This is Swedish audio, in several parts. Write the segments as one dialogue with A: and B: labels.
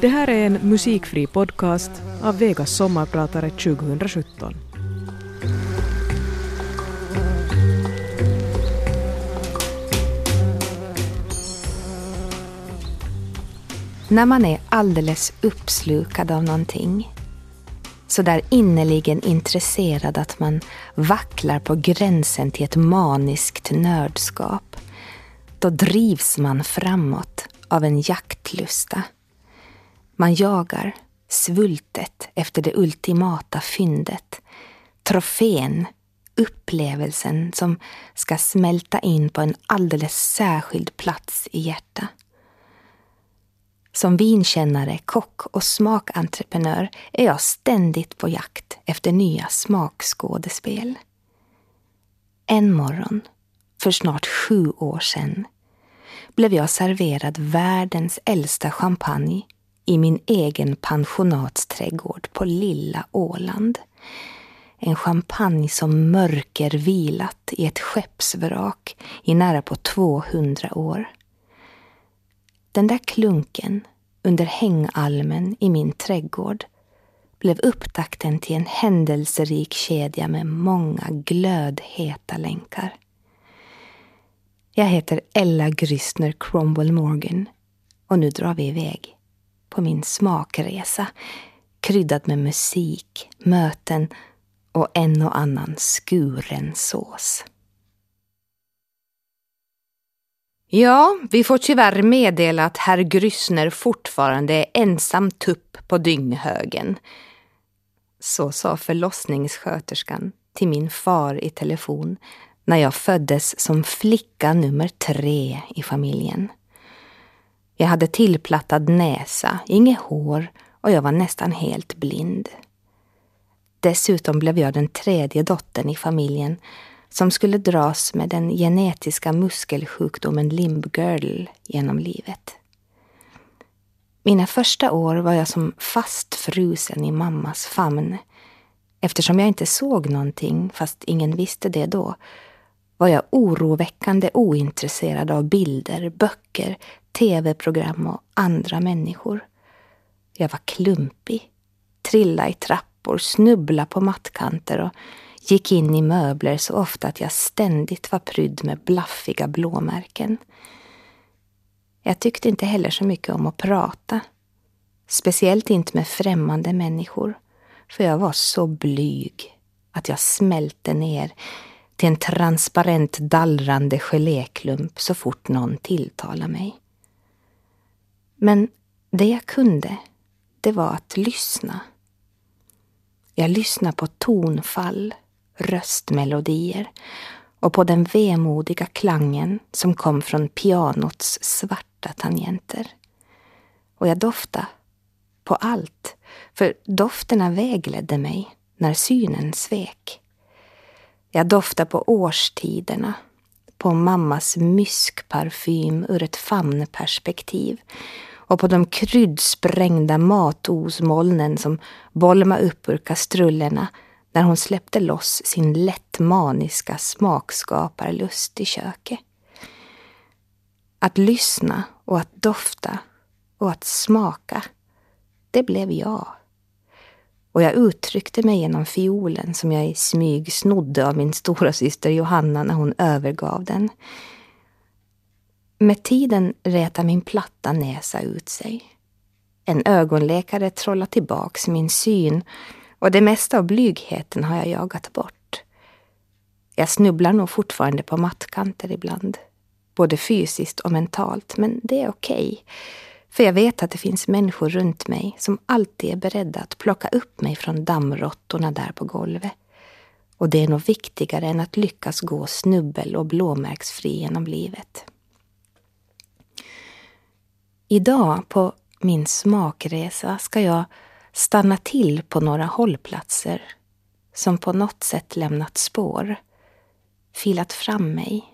A: Det här är en musikfri podcast av Vegas sommarpratare 2017.
B: När man är alldeles uppslukad av någonting så där innerligen intresserad att man vacklar på gränsen till ett maniskt nördskap. Då drivs man framåt av en jaktlusta. Man jagar svultet efter det ultimata fyndet, trofén, upplevelsen som ska smälta in på en alldeles särskild plats i hjärtat. Som vinkännare, kock och smakentreprenör är jag ständigt på jakt efter nya smakskådespel. En morgon, för snart sju år sedan, blev jag serverad världens äldsta champagne i min egen pensionatsträdgård på lilla Åland. En champagne som mörker vilat i ett skeppsvrak i nära på 200 år. Den där klunken under hängalmen i min trädgård blev upptakten till en händelserik kedja med många glödheta länkar. Jag heter Ella Grystner Cromwell Morgan och nu drar vi iväg på min smakresa kryddad med musik, möten och en och annan skuren sås. Ja, vi får tyvärr meddela att herr Gryssner fortfarande är ensam tupp på dynghögen. Så sa förlossningssköterskan till min far i telefon när jag föddes som flicka nummer tre i familjen. Jag hade tillplattad näsa, inget hår och jag var nästan helt blind. Dessutom blev jag den tredje dottern i familjen som skulle dras med den genetiska muskelsjukdomen limbgirdle genom livet. Mina första år var jag som fastfrusen i mammas famn. Eftersom jag inte såg någonting, fast ingen visste det då, var jag oroväckande ointresserad av bilder, böcker, tv-program och andra människor. Jag var klumpig, trilla i trappor, snubbla på mattkanter och gick in i möbler så ofta att jag ständigt var prydd med blaffiga blåmärken. Jag tyckte inte heller så mycket om att prata. Speciellt inte med främmande människor, för jag var så blyg att jag smälte ner till en transparent dallrande geléklump så fort någon tilltalade mig. Men det jag kunde, det var att lyssna. Jag lyssnade på tonfall, röstmelodier och på den vemodiga klangen som kom från pianots svarta tangenter. Och jag doftade på allt, för dofterna vägledde mig när synen svek. Jag doftar på årstiderna, på mammas myskparfym ur ett famnperspektiv och på de kryddsprängda matosmolnen som bolmade upp ur kastrullerna när hon släppte loss sin lätt maniska smakskaparlust i köket. Att lyssna och att dofta och att smaka, det blev jag. Och jag uttryckte mig genom fiolen som jag i smyg snodde av min stora syster Johanna när hon övergav den. Med tiden rätade min platta näsa ut sig. En ögonläkare trollade tillbaks min syn och det mesta av blygheten har jag jagat bort. Jag snubblar nog fortfarande på mattkanter ibland. Både fysiskt och mentalt, men det är okej. Okay. För jag vet att det finns människor runt mig som alltid är beredda att plocka upp mig från dammråttorna där på golvet. Och det är nog viktigare än att lyckas gå snubbel och blåmärksfri genom livet. Idag på min smakresa ska jag stanna till på några hållplatser som på något sätt lämnat spår, filat fram mig.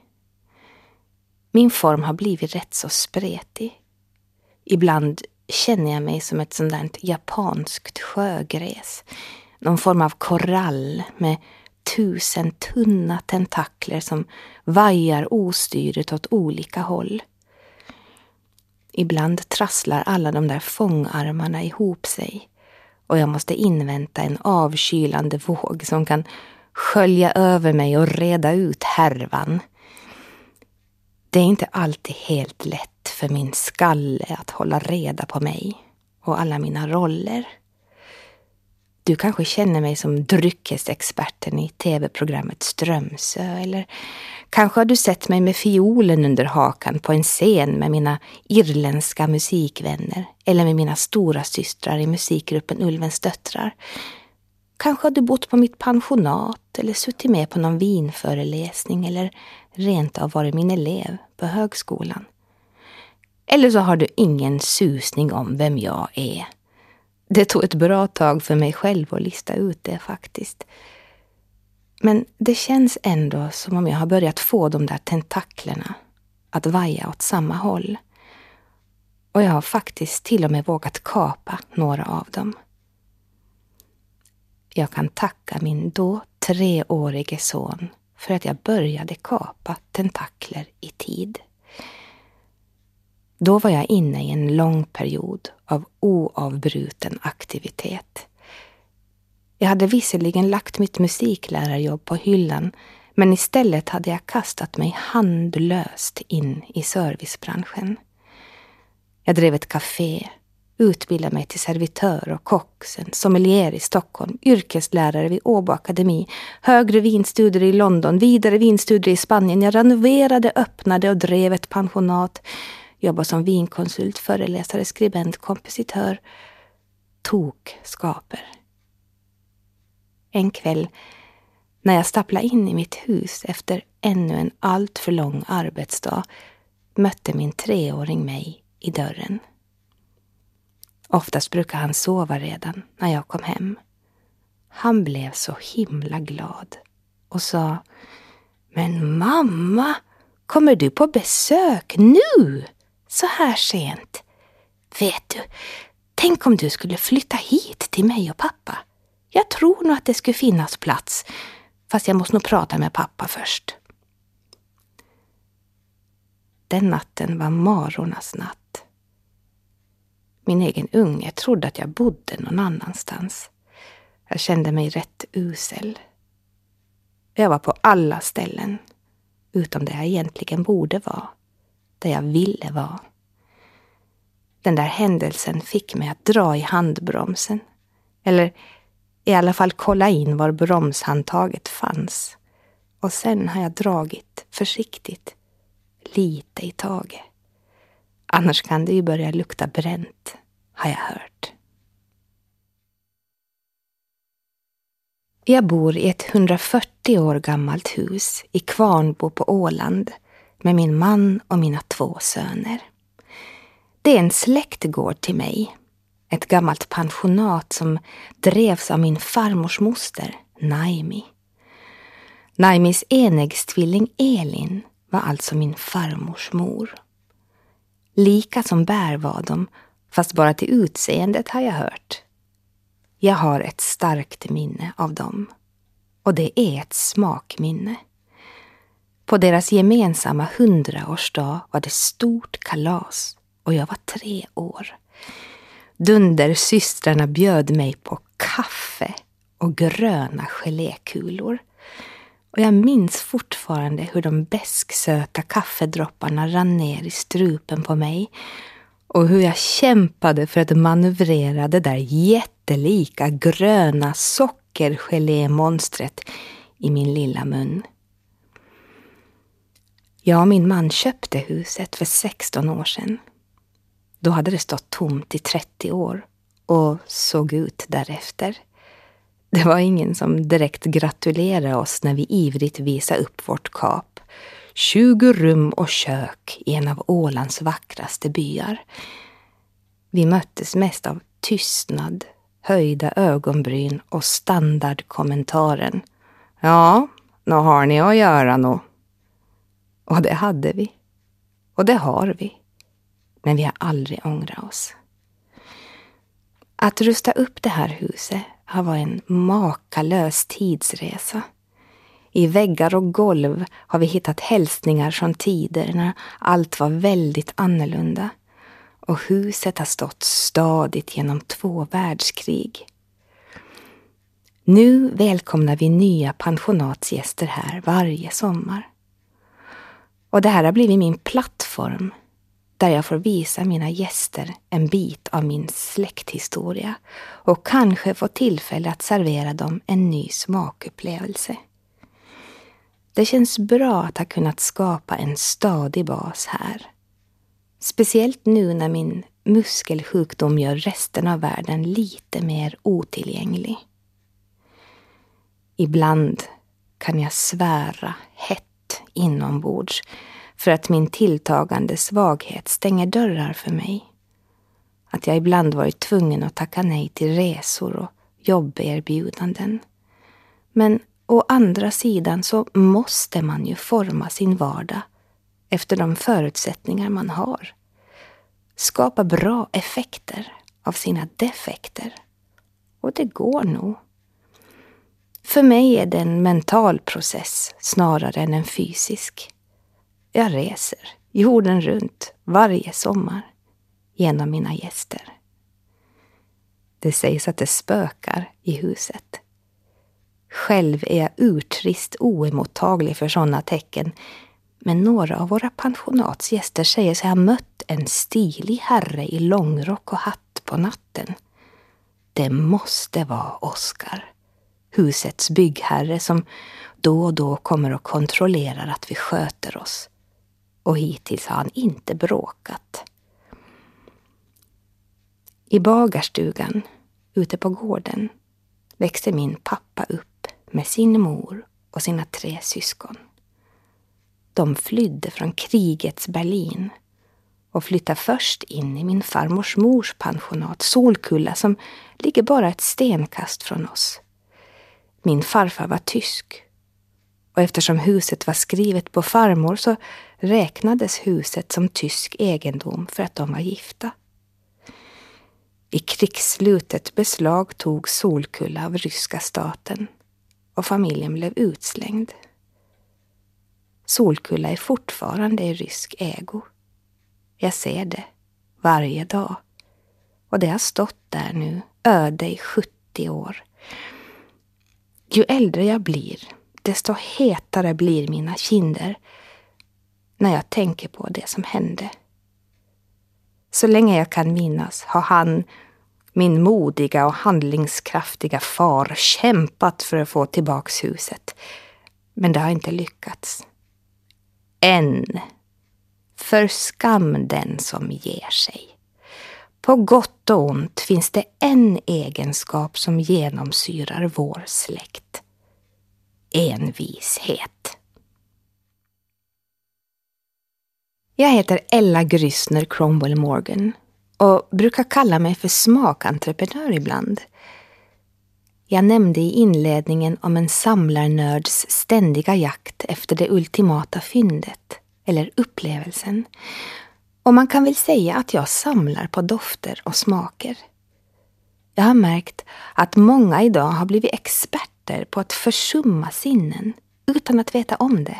B: Min form har blivit rätt så spretig. Ibland känner jag mig som ett sånt där japanskt sjögräs. Någon form av korall med tusen tunna tentakler som vajar ostyrigt åt olika håll. Ibland trasslar alla de där fångarmarna ihop sig och jag måste invänta en avkylande våg som kan skölja över mig och reda ut härvan. Det är inte alltid helt lätt för min skalle att hålla reda på mig och alla mina roller. Du kanske känner mig som dryckesexperten i tv-programmet Strömsö eller kanske har du sett mig med fiolen under hakan på en scen med mina irländska musikvänner eller med mina stora systrar i musikgruppen Ulvens döttrar. Kanske har du bott på mitt pensionat eller suttit med på någon vinföreläsning eller rent av varit min elev på högskolan. Eller så har du ingen susning om vem jag är. Det tog ett bra tag för mig själv att lista ut det faktiskt. Men det känns ändå som om jag har börjat få de där tentaklerna att vaja åt samma håll. Och jag har faktiskt till och med vågat kapa några av dem. Jag kan tacka min då treårige son för att jag började kapa tentakler i tid. Då var jag inne i en lång period av oavbruten aktivitet. Jag hade visserligen lagt mitt musiklärarjobb på hyllan men istället hade jag kastat mig handlöst in i servicebranschen. Jag drev ett café, utbildade mig till servitör och kock, sen sommelier i Stockholm, yrkeslärare vid Åbo Akademi, högre vinstudier i London, vidare vinstudier i Spanien. Jag renoverade, öppnade och drev ett pensionat jobbar som vinkonsult, föreläsare, skribent, kompositör. Tokskaper. En kväll när jag stapplade in i mitt hus efter ännu en alltför lång arbetsdag mötte min treåring mig i dörren. Oftast brukar han sova redan när jag kom hem. Han blev så himla glad och sa Men mamma, kommer du på besök nu? Så här sent. Vet du, tänk om du skulle flytta hit till mig och pappa. Jag tror nog att det skulle finnas plats, fast jag måste nog prata med pappa först. Den natten var marornas natt. Min egen unge trodde att jag bodde någon annanstans. Jag kände mig rätt usel. Jag var på alla ställen, utom där jag egentligen borde vara där jag ville vara. Den där händelsen fick mig att dra i handbromsen. Eller i alla fall kolla in var bromshandtaget fanns. Och sen har jag dragit försiktigt, lite i taget. Annars kan det ju börja lukta bränt, har jag hört. Jag bor i ett 140 år gammalt hus i Kvarnbo på Åland med min man och mina två söner. Det är en släktgård till mig. Ett gammalt pensionat som drevs av min farmors moster, Naimi. Naimis enäggstvilling Elin var alltså min farmors mor. Lika som bär var de, fast bara till utseendet har jag hört. Jag har ett starkt minne av dem. Och det är ett smakminne. På deras gemensamma hundraårsdag var det stort kalas och jag var tre år. Dundersystrarna bjöd mig på kaffe och gröna gelékulor. Och jag minns fortfarande hur de bäsksöta kaffedropparna rann ner i strupen på mig och hur jag kämpade för att manövrera det där jättelika gröna sockergelémonstret i min lilla mun. Jag och min man köpte huset för 16 år sedan. Då hade det stått tomt i 30 år och såg ut därefter. Det var ingen som direkt gratulerade oss när vi ivrigt visade upp vårt kap. 20 rum och kök i en av Ålands vackraste byar. Vi möttes mest av tystnad, höjda ögonbryn och standardkommentaren. Ja, nu har ni att göra nog. Och det hade vi. Och det har vi. Men vi har aldrig ångrat oss. Att rusta upp det här huset har varit en makalös tidsresa. I väggar och golv har vi hittat hälsningar från tider när allt var väldigt annorlunda. och huset har stått stadigt genom två världskrig. Nu välkomnar vi nya pensionatsgäster här varje sommar. Och det här har blivit min plattform där jag får visa mina gäster en bit av min släkthistoria och kanske få tillfälle att servera dem en ny smakupplevelse. Det känns bra att ha kunnat skapa en stadig bas här. Speciellt nu när min muskelsjukdom gör resten av världen lite mer otillgänglig. Ibland kan jag svära hett inombords för att min tilltagande svaghet stänger dörrar för mig. Att jag ibland varit tvungen att tacka nej till resor och jobberbjudanden. Men å andra sidan så måste man ju forma sin vardag efter de förutsättningar man har. Skapa bra effekter av sina defekter. Och det går nog. För mig är det en mental process snarare än en fysisk. Jag reser jorden runt varje sommar genom mina gäster. Det sägs att det spökar i huset. Själv är jag urtrist oemottaglig för sådana tecken men några av våra pensionatsgäster säger sig ha mött en stilig herre i långrock och hatt på natten. Det måste vara Oskar, husets byggherre som då och då kommer och kontrollerar att vi sköter oss och hittills har han inte bråkat. I bagarstugan ute på gården växte min pappa upp med sin mor och sina tre syskon. De flydde från krigets Berlin och flyttade först in i min farmors mors pensionat Solkulla som ligger bara ett stenkast från oss. Min farfar var tysk och eftersom huset var skrivet på farmor så räknades huset som tysk egendom för att de var gifta. I krigsslutet beslagtog Solkulla av ryska staten och familjen blev utslängd. Solkulla är fortfarande i rysk ägo. Jag ser det varje dag. Och det har stått där nu, öde i 70 år. Ju äldre jag blir, desto hetare blir mina kinder när jag tänker på det som hände. Så länge jag kan minnas har han, min modiga och handlingskraftiga far, kämpat för att få tillbaks huset. Men det har inte lyckats. Än. För skam den som ger sig. På gott och ont finns det en egenskap som genomsyrar vår släkt. Envishet. Jag heter Ella Grysner Cromwell Morgan och brukar kalla mig för smakentreprenör ibland. Jag nämnde i inledningen om en samlarnörds ständiga jakt efter det ultimata fyndet, eller upplevelsen. Och man kan väl säga att jag samlar på dofter och smaker. Jag har märkt att många idag har blivit experter på att försumma sinnen utan att veta om det.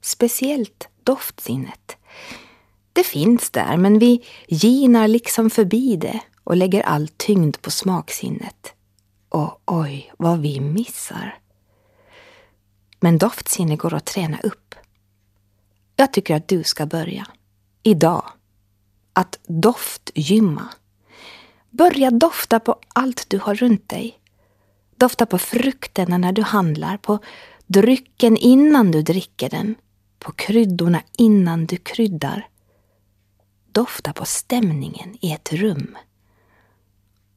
B: Speciellt doftsinnet. Det finns där, men vi ginar liksom förbi det och lägger all tyngd på smaksinnet. Och oj, vad vi missar. Men doftsinne går att träna upp. Jag tycker att du ska börja. Idag. Att doftgymma. Börja dofta på allt du har runt dig. Dofta på frukterna när du handlar, på drycken innan du dricker den, på kryddorna innan du kryddar. Dofta på stämningen i ett rum.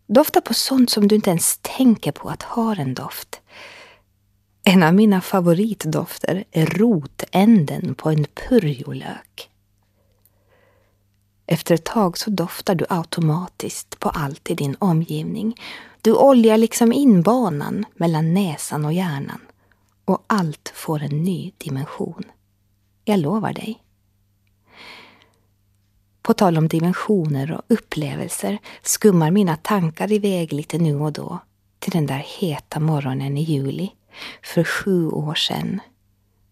B: Dofta på sånt som du inte ens tänker på att ha en doft. En av mina favoritdofter är rotänden på en purjolök. Efter ett tag så doftar du automatiskt på allt i din omgivning. Du oljar liksom in banan mellan näsan och hjärnan och allt får en ny dimension. Jag lovar dig. På tal om dimensioner och upplevelser skummar mina tankar iväg lite nu och då till den där heta morgonen i juli för sju år sedan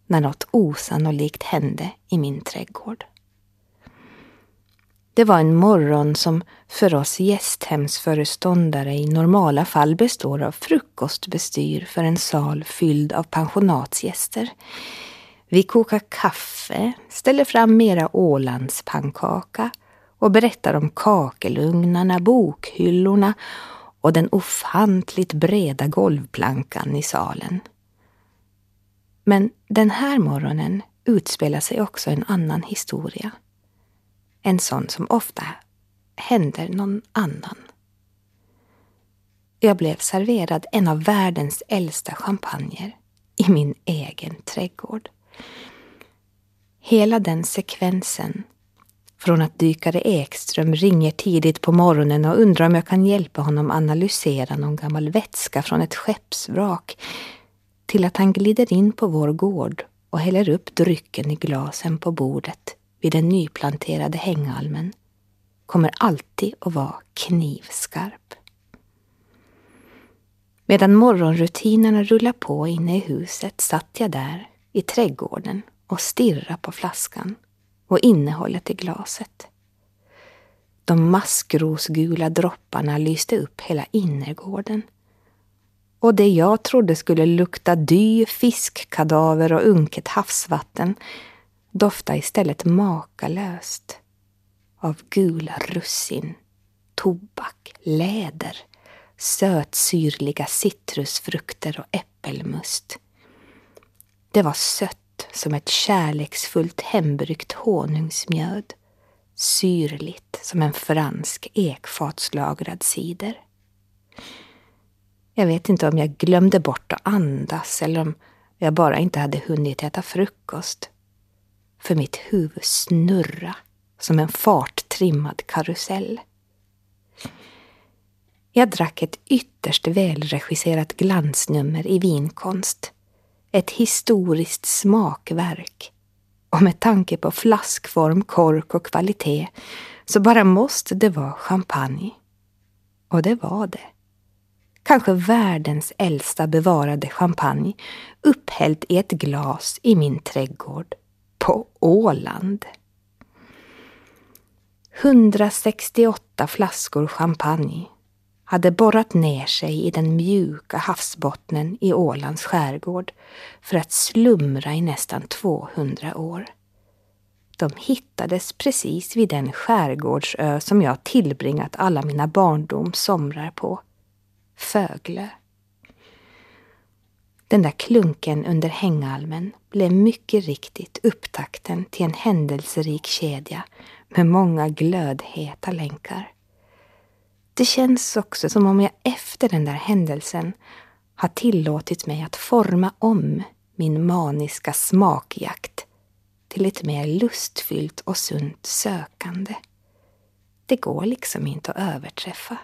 B: när något osannolikt hände i min trädgård. Det var en morgon som för oss gästhemsföreståndare i normala fall består av frukostbestyr för en sal fylld av pensionatsgäster. Vi kokar kaffe, ställer fram mera Ålandspannkaka och berättar om kakelugnarna, bokhyllorna och den ofantligt breda golvplankan i salen. Men den här morgonen utspelar sig också en annan historia. En sån som ofta händer någon annan. Jag blev serverad en av världens äldsta champagner i min egen trädgård. Hela den sekvensen från att dykare Ekström ringer tidigt på morgonen och undrar om jag kan hjälpa honom analysera någon gammal vätska från ett skeppsvrak till att han glider in på vår gård och häller upp drycken i glasen på bordet vid den nyplanterade hängalmen kommer alltid att vara knivskarp. Medan morgonrutinerna rullar på inne i huset satt jag där i trädgården och stirrade på flaskan och innehållet i glaset. De maskrosgula dropparna lyste upp hela innergården. Och det jag trodde skulle lukta dy, fiskkadaver och unket havsvatten doftade istället makalöst av gula russin, tobak, läder, sötsyrliga citrusfrukter och äppelmust. Det var sött som ett kärleksfullt hembryggt honungsmjöd, syrligt som en fransk ekfatslagrad cider. Jag vet inte om jag glömde bort att andas eller om jag bara inte hade hunnit äta frukost. För mitt huvud snurra som en farttrimmad karusell. Jag drack ett ytterst välregisserat glansnummer i vinkonst ett historiskt smakverk. Och med tanke på flaskform, kork och kvalitet så bara måste det vara champagne. Och det var det. Kanske världens äldsta bevarade champagne upphälld i ett glas i min trädgård på Åland. 168 flaskor champagne hade borrat ner sig i den mjuka havsbottnen i Ålands skärgård för att slumra i nästan 200 år. De hittades precis vid den skärgårdsö som jag tillbringat alla mina barndoms somrar på. Föglö. Den där klunken under hängalmen blev mycket riktigt upptakten till en händelserik kedja med många glödheta länkar. Det känns också som om jag efter den där händelsen har tillåtit mig att forma om min maniska smakjakt till ett mer lustfyllt och sunt sökande. Det går liksom inte att överträffa.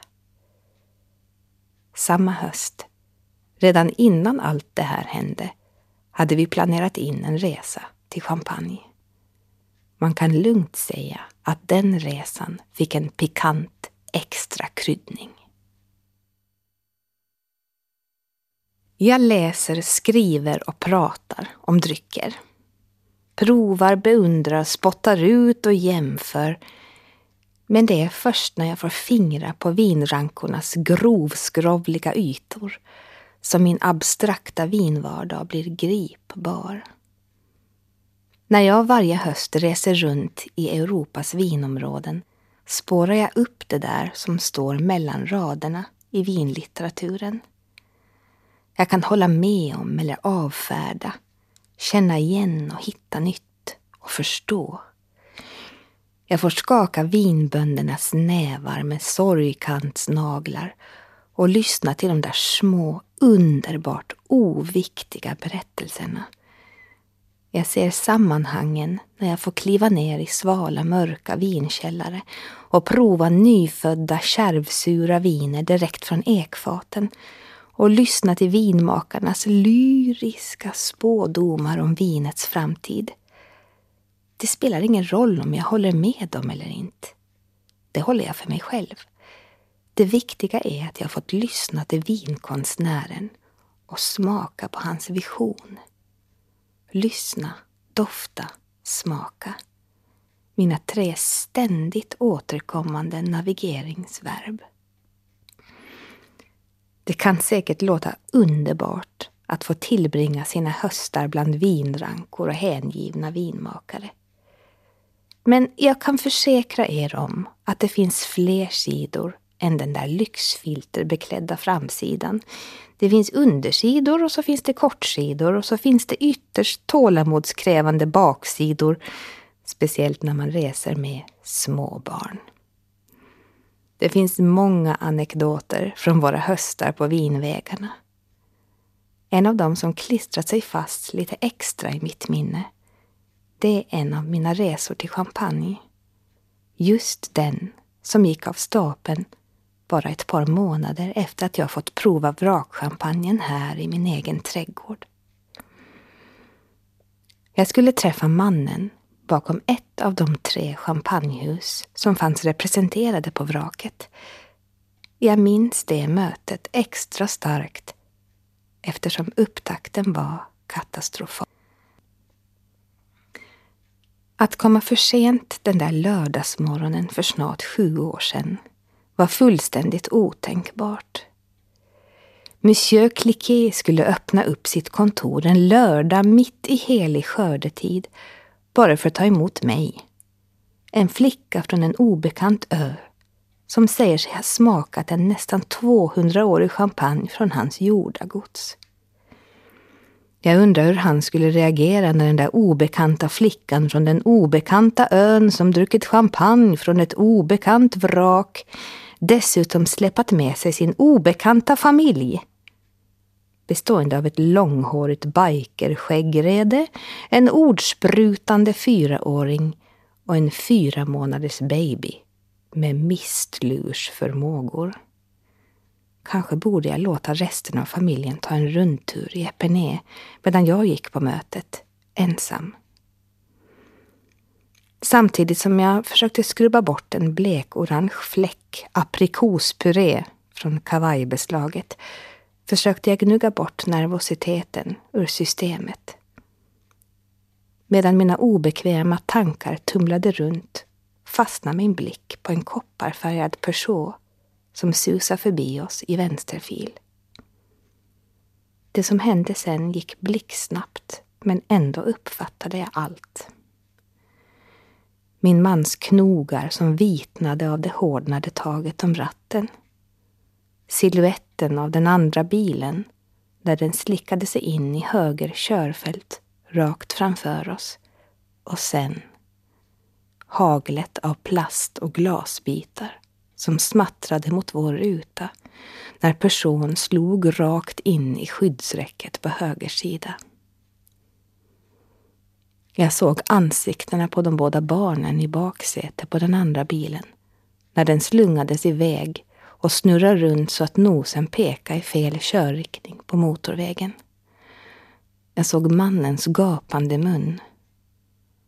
B: Samma höst, redan innan allt det här hände, hade vi planerat in en resa till Champagne. Man kan lugnt säga att den resan fick en pikant extra kryddning. Jag läser, skriver och pratar om drycker. Provar, beundrar, spottar ut och jämför. Men det är först när jag får fingra på vinrankornas grovskrovliga ytor som min abstrakta vinvardag blir gripbar. När jag varje höst reser runt i Europas vinområden spårar jag upp det där som står mellan raderna i vinlitteraturen. Jag kan hålla med om eller avfärda, känna igen och hitta nytt och förstå. Jag får skaka vinböndernas nävar med sorgkantsnaglar och lyssna till de där små, underbart oviktiga berättelserna jag ser sammanhangen när jag får kliva ner i svala mörka vinkällare och prova nyfödda kärvsura viner direkt från ekfaten och lyssna till vinmakarnas lyriska spådomar om vinets framtid. Det spelar ingen roll om jag håller med dem eller inte. Det håller jag för mig själv. Det viktiga är att jag fått lyssna till vinkonstnären och smaka på hans vision lyssna, dofta, smaka. mina tre ständigt återkommande navigeringsverb. Det kan säkert låta underbart att få tillbringa sina höstar bland vinrankor och hängivna vinmakare. Men jag kan försäkra er om att det finns fler sidor än den där lyxfilterbeklädda framsidan. Det finns undersidor och så finns det kortsidor och så finns det ytterst tålamodskrävande baksidor, speciellt när man reser med småbarn. Det finns många anekdoter från våra höstar på vinvägarna. En av dem som klistrat sig fast lite extra i mitt minne, det är en av mina resor till Champagne. Just den som gick av stapeln bara ett par månader efter att jag fått prova vrakchampagnen här i min egen trädgård. Jag skulle träffa mannen bakom ett av de tre champagnehus som fanns representerade på vraket. Jag minns det mötet extra starkt eftersom upptakten var katastrofal. Att komma för sent den där lördagsmorgonen för snart sju år sedan var fullständigt otänkbart. Monsieur Cliquet skulle öppna upp sitt kontor en lördag mitt i helig skördetid bara för att ta emot mig. En flicka från en obekant ö som säger sig ha smakat en nästan 200-årig champagne från hans jordagods. Jag undrar hur han skulle reagera när den där obekanta flickan från den obekanta ön som druckit champagne från ett obekant vrak dessutom släpat med sig sin obekanta familj bestående av ett långhårigt bikerskäggrede, en ordsprutande fyraåring och en fyra månaders baby med mistlursförmågor. Kanske borde jag låta resten av familjen ta en rundtur i Epernay medan jag gick på mötet, ensam. Samtidigt som jag försökte skrubba bort en blekorange fläck aprikospuré från kavajbeslaget försökte jag gnugga bort nervositeten ur systemet. Medan mina obekväma tankar tumlade runt fastnade min blick på en kopparfärgad Peugeot som susade förbi oss i vänsterfil. Det som hände sen gick blixtsnabbt, men ändå uppfattade jag allt. Min mans knogar som vitnade av det hårdnade taget om ratten siluetten av den andra bilen där den slickade sig in i höger körfält rakt framför oss. Och sen haglet av plast och glasbitar som smattrade mot vår ruta när person slog rakt in i skyddsräcket på höger sida. Jag såg ansiktena på de båda barnen i baksätet på den andra bilen när den slungades iväg och snurrade runt så att nosen pekade i fel körriktning på motorvägen. Jag såg mannens gapande mun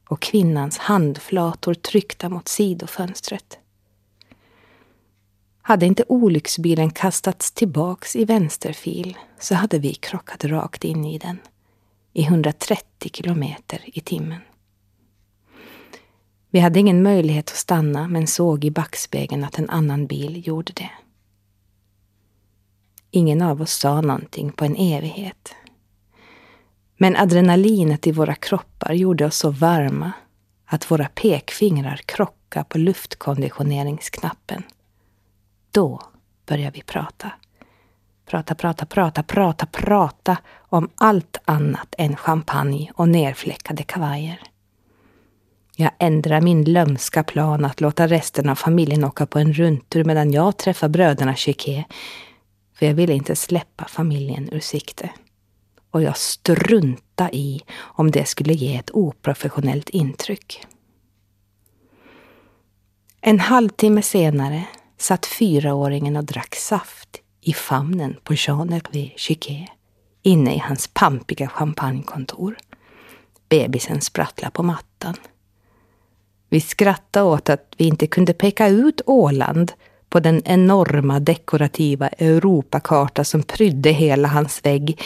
B: och kvinnans handflator tryckta mot sidofönstret. Hade inte olycksbilen kastats tillbaks i vänsterfil så hade vi krockat rakt in i den i 130 kilometer i timmen. Vi hade ingen möjlighet att stanna men såg i backspegeln att en annan bil gjorde det. Ingen av oss sa någonting på en evighet. Men adrenalinet i våra kroppar gjorde oss så varma att våra pekfingrar krockade på luftkonditioneringsknappen. Då började vi prata. Prata, prata, prata, prata, prata om allt annat än champagne och nerfläckade kavajer. Jag ändrar min lömska plan att låta resten av familjen åka på en rundtur medan jag träffar bröderna Chiquet för jag ville inte släppa familjen ur sikte. Och jag strunta i om det skulle ge ett oprofessionellt intryck. En halvtimme senare satt fyraåringen och drack saft i famnen på Jean-Hervé Chiquet inne i hans pampiga champagnekontor. Bebisen sprattlar på mattan. Vi skrattade åt att vi inte kunde peka ut Åland på den enorma dekorativa Europakarta som prydde hela hans vägg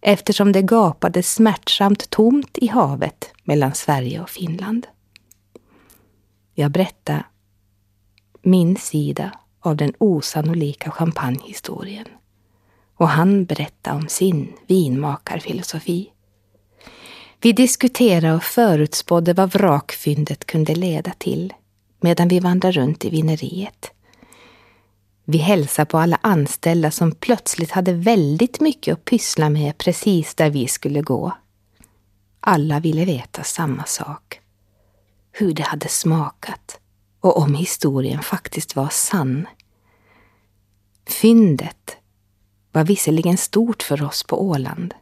B: eftersom det gapade smärtsamt tomt i havet mellan Sverige och Finland. Jag berättade min sida av den osannolika champagnehistorien. Och han berättade om sin vinmakarfilosofi. Vi diskuterade och förutspådde vad vrakfyndet kunde leda till medan vi vandrade runt i vineriet. Vi hälsade på alla anställda som plötsligt hade väldigt mycket att pyssla med precis där vi skulle gå. Alla ville veta samma sak. Hur det hade smakat och om historien faktiskt var sann. Fyndet var visserligen stort för oss på Åland,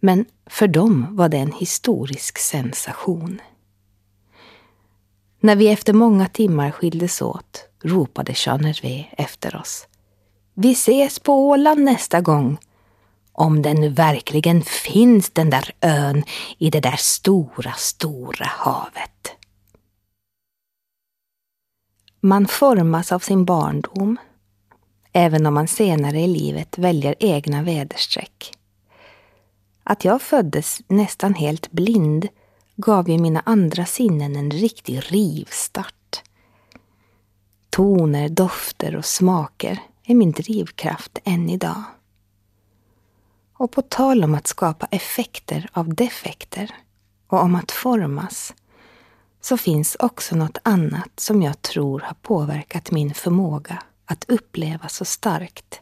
B: men för dem var det en historisk sensation. När vi efter många timmar skildes åt ropade Jean Hervé efter oss. Vi ses på Åland nästa gång. Om den nu verkligen finns, den där ön i det där stora, stora havet. Man formas av sin barndom, även om man senare i livet väljer egna väderstreck. Att jag föddes nästan helt blind gav ju mina andra sinnen en riktig rivstart. Toner, dofter och smaker är min drivkraft än idag. Och på tal om att skapa effekter av defekter och om att formas så finns också något annat som jag tror har påverkat min förmåga att uppleva så starkt.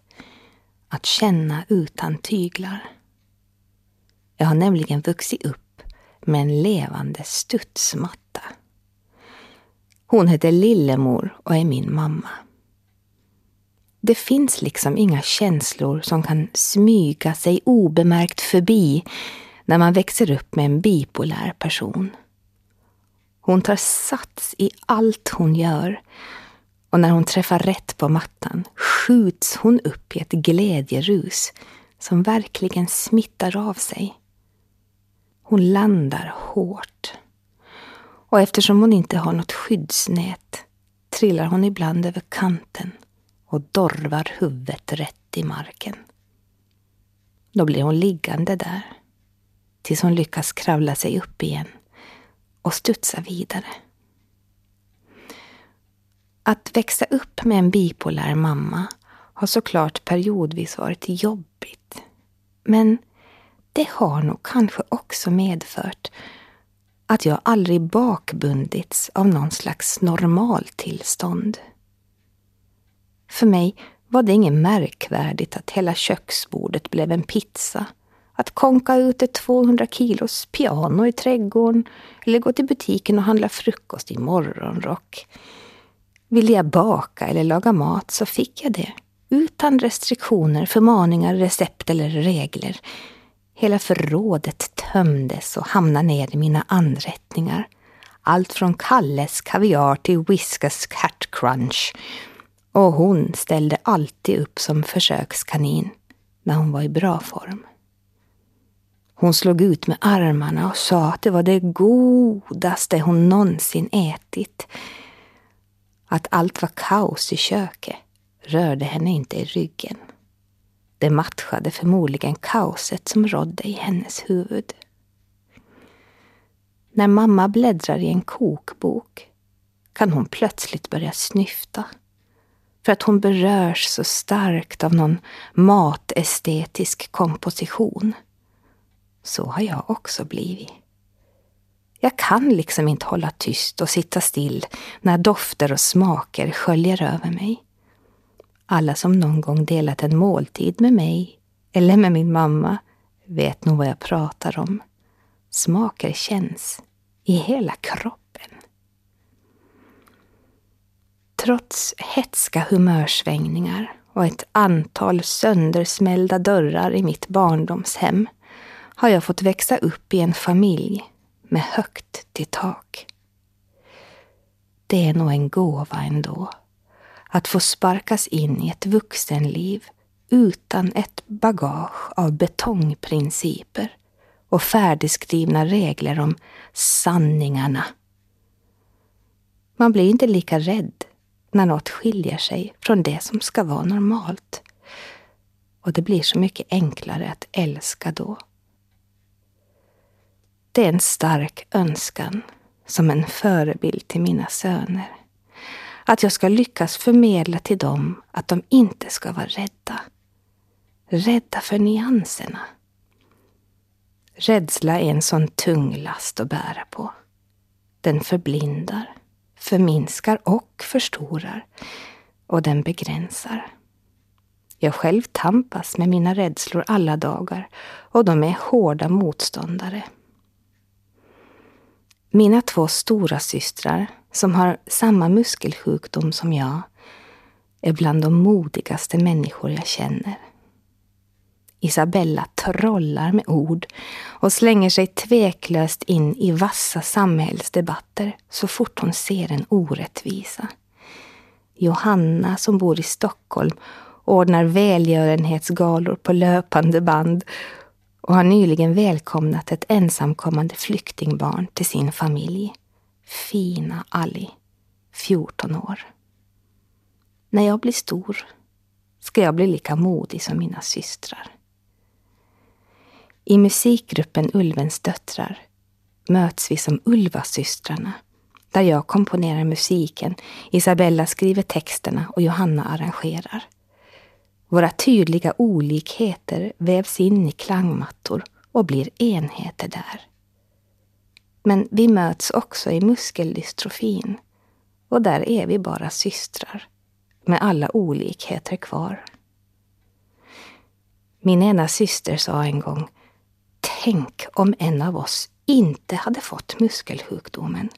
B: Att känna utan tyglar. Jag har nämligen vuxit upp med en levande studsmatta. Hon heter Lillemor och är min mamma. Det finns liksom inga känslor som kan smyga sig obemärkt förbi när man växer upp med en bipolär person. Hon tar sats i allt hon gör och när hon träffar rätt på mattan skjuts hon upp i ett glädjerus som verkligen smittar av sig. Hon landar hårt. Och eftersom hon inte har något skyddsnät trillar hon ibland över kanten och dorvar huvudet rätt i marken. Då blir hon liggande där tills hon lyckas kravla sig upp igen och studsa vidare. Att växa upp med en bipolär mamma har såklart periodvis varit jobbigt. Men det har nog kanske också medfört att jag aldrig bakbundits av någon slags normaltillstånd. För mig var det inget märkvärdigt att hela köksbordet blev en pizza. Att konka ut ett 200 kilos piano i trädgården eller gå till butiken och handla frukost i morgonrock. Ville jag baka eller laga mat så fick jag det. Utan restriktioner, förmaningar, recept eller regler. Hela förrådet tömdes och hamnade ner i mina anrättningar. Allt från Kalles kaviar till Whiskas Cat Crunch. Och hon ställde alltid upp som försökskanin när hon var i bra form. Hon slog ut med armarna och sa att det var det godaste hon någonsin ätit. Att allt var kaos i köket rörde henne inte i ryggen. Det matchade förmodligen kaoset som rådde i hennes huvud. När mamma bläddrar i en kokbok kan hon plötsligt börja snyfta för att hon berörs så starkt av någon matestetisk komposition. Så har jag också blivit. Jag kan liksom inte hålla tyst och sitta still när dofter och smaker sköljer över mig. Alla som någon gång delat en måltid med mig eller med min mamma vet nog vad jag pratar om. Smaker känns i hela kroppen. Trots hetska humörsvängningar och ett antal söndersmällda dörrar i mitt barndomshem har jag fått växa upp i en familj med högt till tak. Det är nog en gåva ändå att få sparkas in i ett vuxenliv utan ett bagage av betongprinciper och färdigskrivna regler om sanningarna. Man blir inte lika rädd när något skiljer sig från det som ska vara normalt. Och det blir så mycket enklare att älska då. Det är en stark önskan som en förebild till mina söner. Att jag ska lyckas förmedla till dem att de inte ska vara rädda. Rädda för nyanserna. Rädsla är en sån tung last att bära på. Den förblindar, förminskar och förstorar. Och den begränsar. Jag själv tampas med mina rädslor alla dagar och de är hårda motståndare. Mina två stora systrar som har samma muskelsjukdom som jag är bland de modigaste människor jag känner. Isabella trollar med ord och slänger sig tveklöst in i vassa samhällsdebatter så fort hon ser en orättvisa. Johanna som bor i Stockholm ordnar välgörenhetsgalor på löpande band och har nyligen välkomnat ett ensamkommande flyktingbarn till sin familj. Fina Ali, 14 år. När jag blir stor ska jag bli lika modig som mina systrar. I musikgruppen Ulvens döttrar möts vi som Ulvasystrarna där jag komponerar musiken, Isabella skriver texterna och Johanna arrangerar. Våra tydliga olikheter vävs in i klangmattor och blir enheter där. Men vi möts också i muskeldystrofin och där är vi bara systrar med alla olikheter kvar. Min ena syster sa en gång Tänk om en av oss inte hade fått muskelsjukdomen.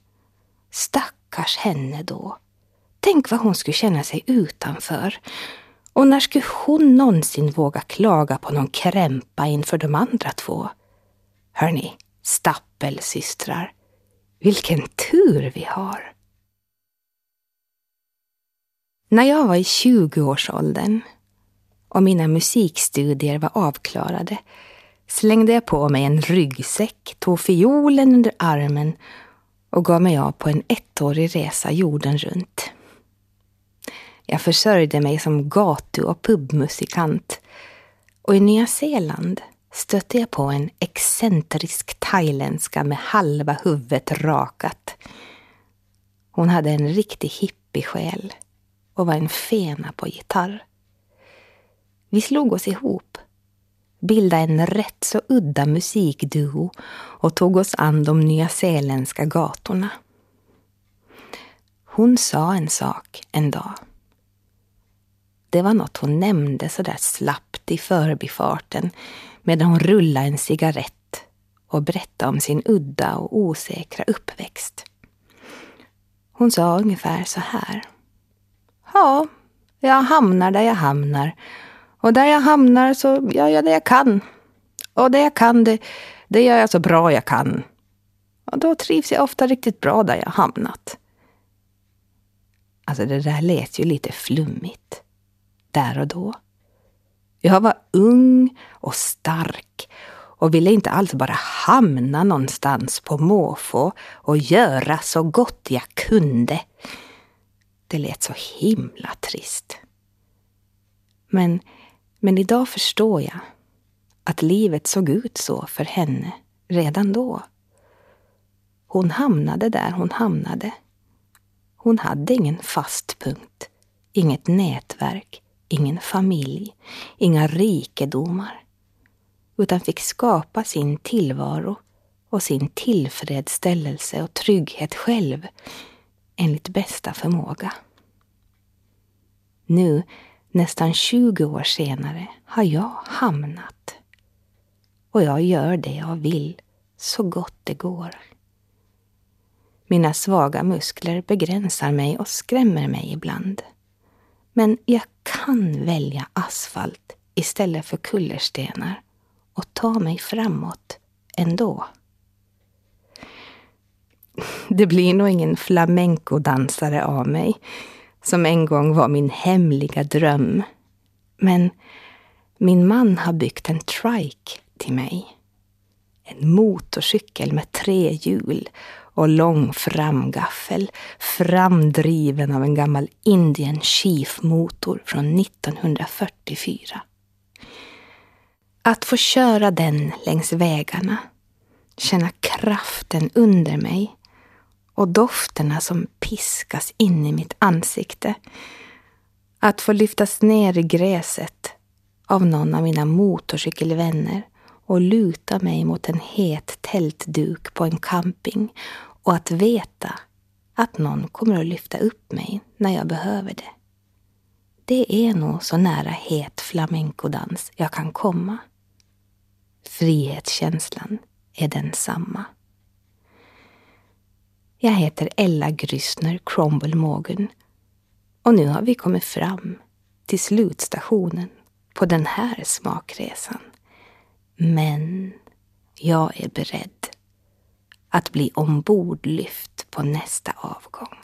B: Stackars henne då. Tänk vad hon skulle känna sig utanför. Och när skulle hon någonsin våga klaga på någon krämpa inför de andra två? Hörni, stappelsystrar. Vilken tur vi har! När jag var i 20-årsåldern och mina musikstudier var avklarade slängde jag på mig en ryggsäck, tog fiolen under armen och gav mig av på en ettårig resa jorden runt. Jag försörjde mig som gatu och pubmusikant och i Nya Zeeland stötte jag på en excentrisk thailändska med halva huvudet rakat. Hon hade en riktig hippiesjäl och var en fena på gitarr. Vi slog oss ihop bildade en rätt så udda musikduo och tog oss an de nyzeeländska gatorna. Hon sa en sak en dag. Det var något hon nämnde så där slappt i förbifarten medan hon rullade en cigarett och berättade om sin udda och osäkra uppväxt. Hon sa ungefär så här. Ja, jag hamnar där jag hamnar och där jag hamnar så gör jag det jag kan. Och det jag kan, det, det gör jag så bra jag kan. Och då trivs jag ofta riktigt bra där jag hamnat. Alltså det där lät ju lite flummigt. Där och då. Jag var ung och stark och ville inte alls bara hamna någonstans på måfå och göra så gott jag kunde. Det lät så himla trist. Men men idag förstår jag att livet såg ut så för henne redan då. Hon hamnade där hon hamnade. Hon hade ingen fast punkt, inget nätverk, ingen familj, inga rikedomar, utan fick skapa sin tillvaro och sin tillfredsställelse och trygghet själv enligt bästa förmåga. Nu nästan 20 år senare har jag hamnat. Och jag gör det jag vill så gott det går. Mina svaga muskler begränsar mig och skrämmer mig ibland. Men jag kan välja asfalt istället för kullerstenar och ta mig framåt ändå. Det blir nog ingen flamencodansare av mig som en gång var min hemliga dröm. Men min man har byggt en trike till mig. En motorcykel med tre hjul och lång framgaffel, framdriven av en gammal Indian Chief-motor från 1944. Att få köra den längs vägarna, känna kraften under mig och dofterna som piskas in i mitt ansikte. Att få lyftas ner i gräset av någon av mina motorcykelvänner och luta mig mot en het tältduk på en camping och att veta att någon kommer att lyfta upp mig när jag behöver det. Det är nog så nära het flamencodans jag kan komma. Frihetskänslan är densamma. Jag heter Ella Grysner Cromwell Morgan och nu har vi kommit fram till slutstationen på den här smakresan. Men jag är beredd att bli ombordlyft på nästa avgång.